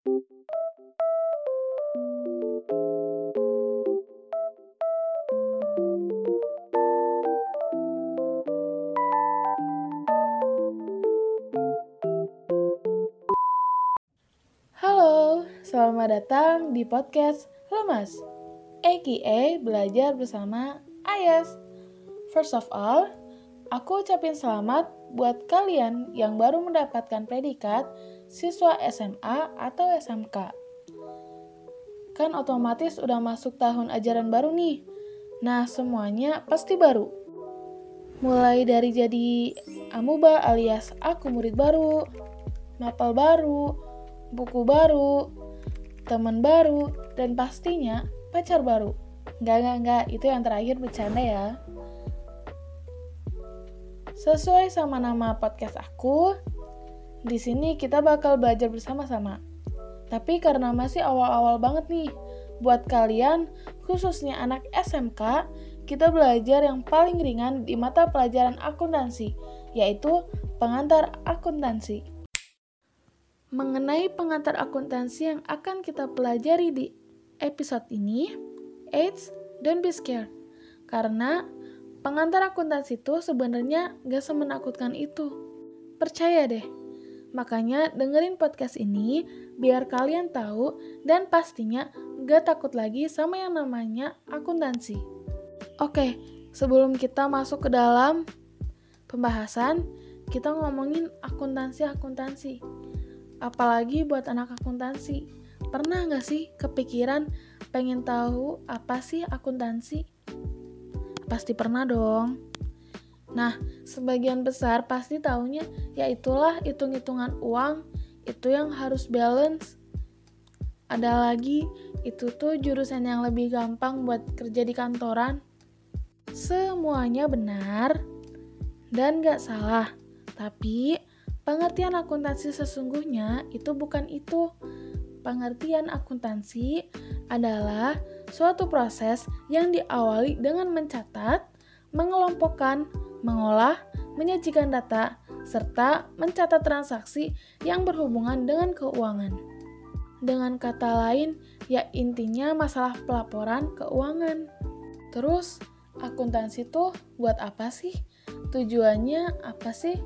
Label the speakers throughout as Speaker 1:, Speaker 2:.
Speaker 1: Halo, selamat datang di podcast Lemas, aka Belajar Bersama Ayas. First of all, aku ucapin selamat buat kalian yang baru mendapatkan predikat siswa SMA atau SMK. Kan otomatis udah masuk tahun ajaran baru nih. Nah, semuanya pasti baru. Mulai dari jadi amuba alias aku murid baru, mapel baru, buku baru, teman baru, dan pastinya pacar baru. Enggak, enggak, enggak, itu yang terakhir bercanda ya. Sesuai sama nama podcast aku, di sini kita bakal belajar bersama-sama. Tapi karena masih awal-awal banget nih, buat kalian, khususnya anak SMK, kita belajar yang paling ringan di mata pelajaran akuntansi, yaitu pengantar akuntansi mengenai pengantar akuntansi yang akan kita pelajari di episode ini, Eits, don't be scared. Karena pengantar akuntansi itu sebenarnya gak semenakutkan itu. Percaya deh. Makanya dengerin podcast ini biar kalian tahu dan pastinya gak takut lagi sama yang namanya akuntansi. Oke, sebelum kita masuk ke dalam pembahasan, kita ngomongin akuntansi-akuntansi apalagi buat anak akuntansi. Pernah nggak sih kepikiran pengen tahu apa sih akuntansi? Pasti pernah dong. Nah, sebagian besar pasti taunya ya itulah hitung-hitungan uang, itu yang harus balance. Ada lagi, itu tuh jurusan yang lebih gampang buat kerja di kantoran. Semuanya benar dan gak salah, tapi Pengertian akuntansi sesungguhnya itu bukan itu. Pengertian akuntansi adalah suatu proses yang diawali dengan mencatat, mengelompokkan, mengolah, menyajikan data, serta mencatat transaksi yang berhubungan dengan keuangan. Dengan kata lain, ya intinya masalah pelaporan keuangan. Terus, akuntansi tuh buat apa sih? Tujuannya apa sih?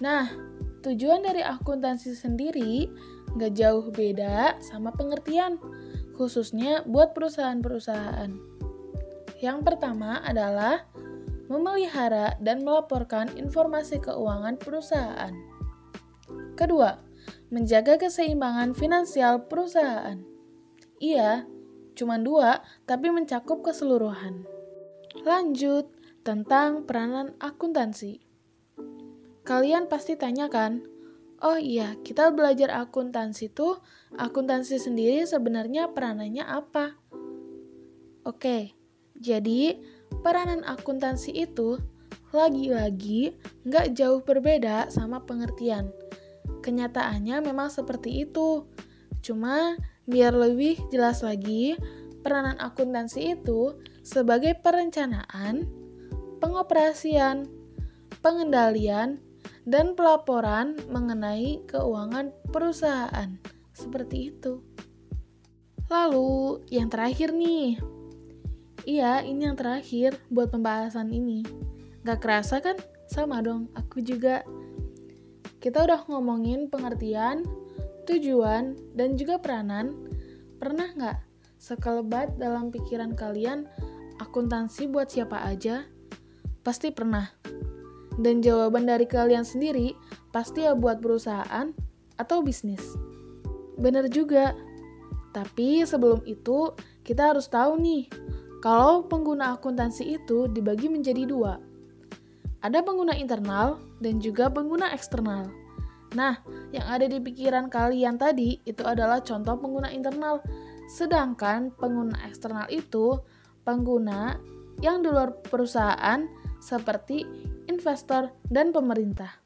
Speaker 1: Nah, tujuan dari akuntansi sendiri nggak jauh beda sama pengertian, khususnya buat perusahaan-perusahaan. Yang pertama adalah memelihara dan melaporkan informasi keuangan perusahaan. Kedua, menjaga keseimbangan finansial perusahaan. Iya, cuma dua, tapi mencakup keseluruhan. Lanjut, tentang peranan akuntansi. Kalian pasti tanya kan, oh iya, kita belajar akuntansi tuh, akuntansi sendiri sebenarnya peranannya apa? Oke, jadi peranan akuntansi itu lagi-lagi nggak jauh berbeda sama pengertian. Kenyataannya memang seperti itu. Cuma biar lebih jelas lagi, peranan akuntansi itu sebagai perencanaan, pengoperasian, pengendalian, dan pelaporan mengenai keuangan perusahaan. Seperti itu. Lalu, yang terakhir nih. Iya, ini yang terakhir buat pembahasan ini. Gak kerasa kan? Sama dong, aku juga. Kita udah ngomongin pengertian, tujuan, dan juga peranan. Pernah nggak sekelebat dalam pikiran kalian akuntansi buat siapa aja? Pasti pernah. Dan jawaban dari kalian sendiri pasti ya buat perusahaan atau bisnis. Bener juga. Tapi sebelum itu, kita harus tahu nih, kalau pengguna akuntansi itu dibagi menjadi dua. Ada pengguna internal dan juga pengguna eksternal. Nah, yang ada di pikiran kalian tadi itu adalah contoh pengguna internal. Sedangkan pengguna eksternal itu pengguna yang di luar perusahaan seperti investor, dan pemerintah.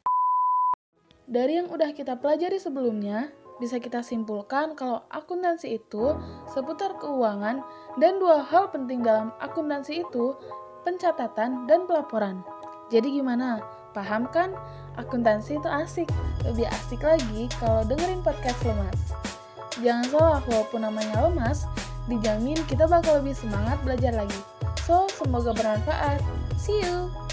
Speaker 1: Dari yang udah kita pelajari sebelumnya, bisa kita simpulkan kalau akuntansi itu seputar keuangan dan dua hal penting dalam akuntansi itu pencatatan dan pelaporan. Jadi gimana? Paham kan? Akuntansi itu asik. Lebih asik lagi kalau dengerin podcast Lemas. Jangan salah, walaupun namanya lemas, dijamin kita bakal lebih semangat belajar lagi. So, semoga bermanfaat. See you!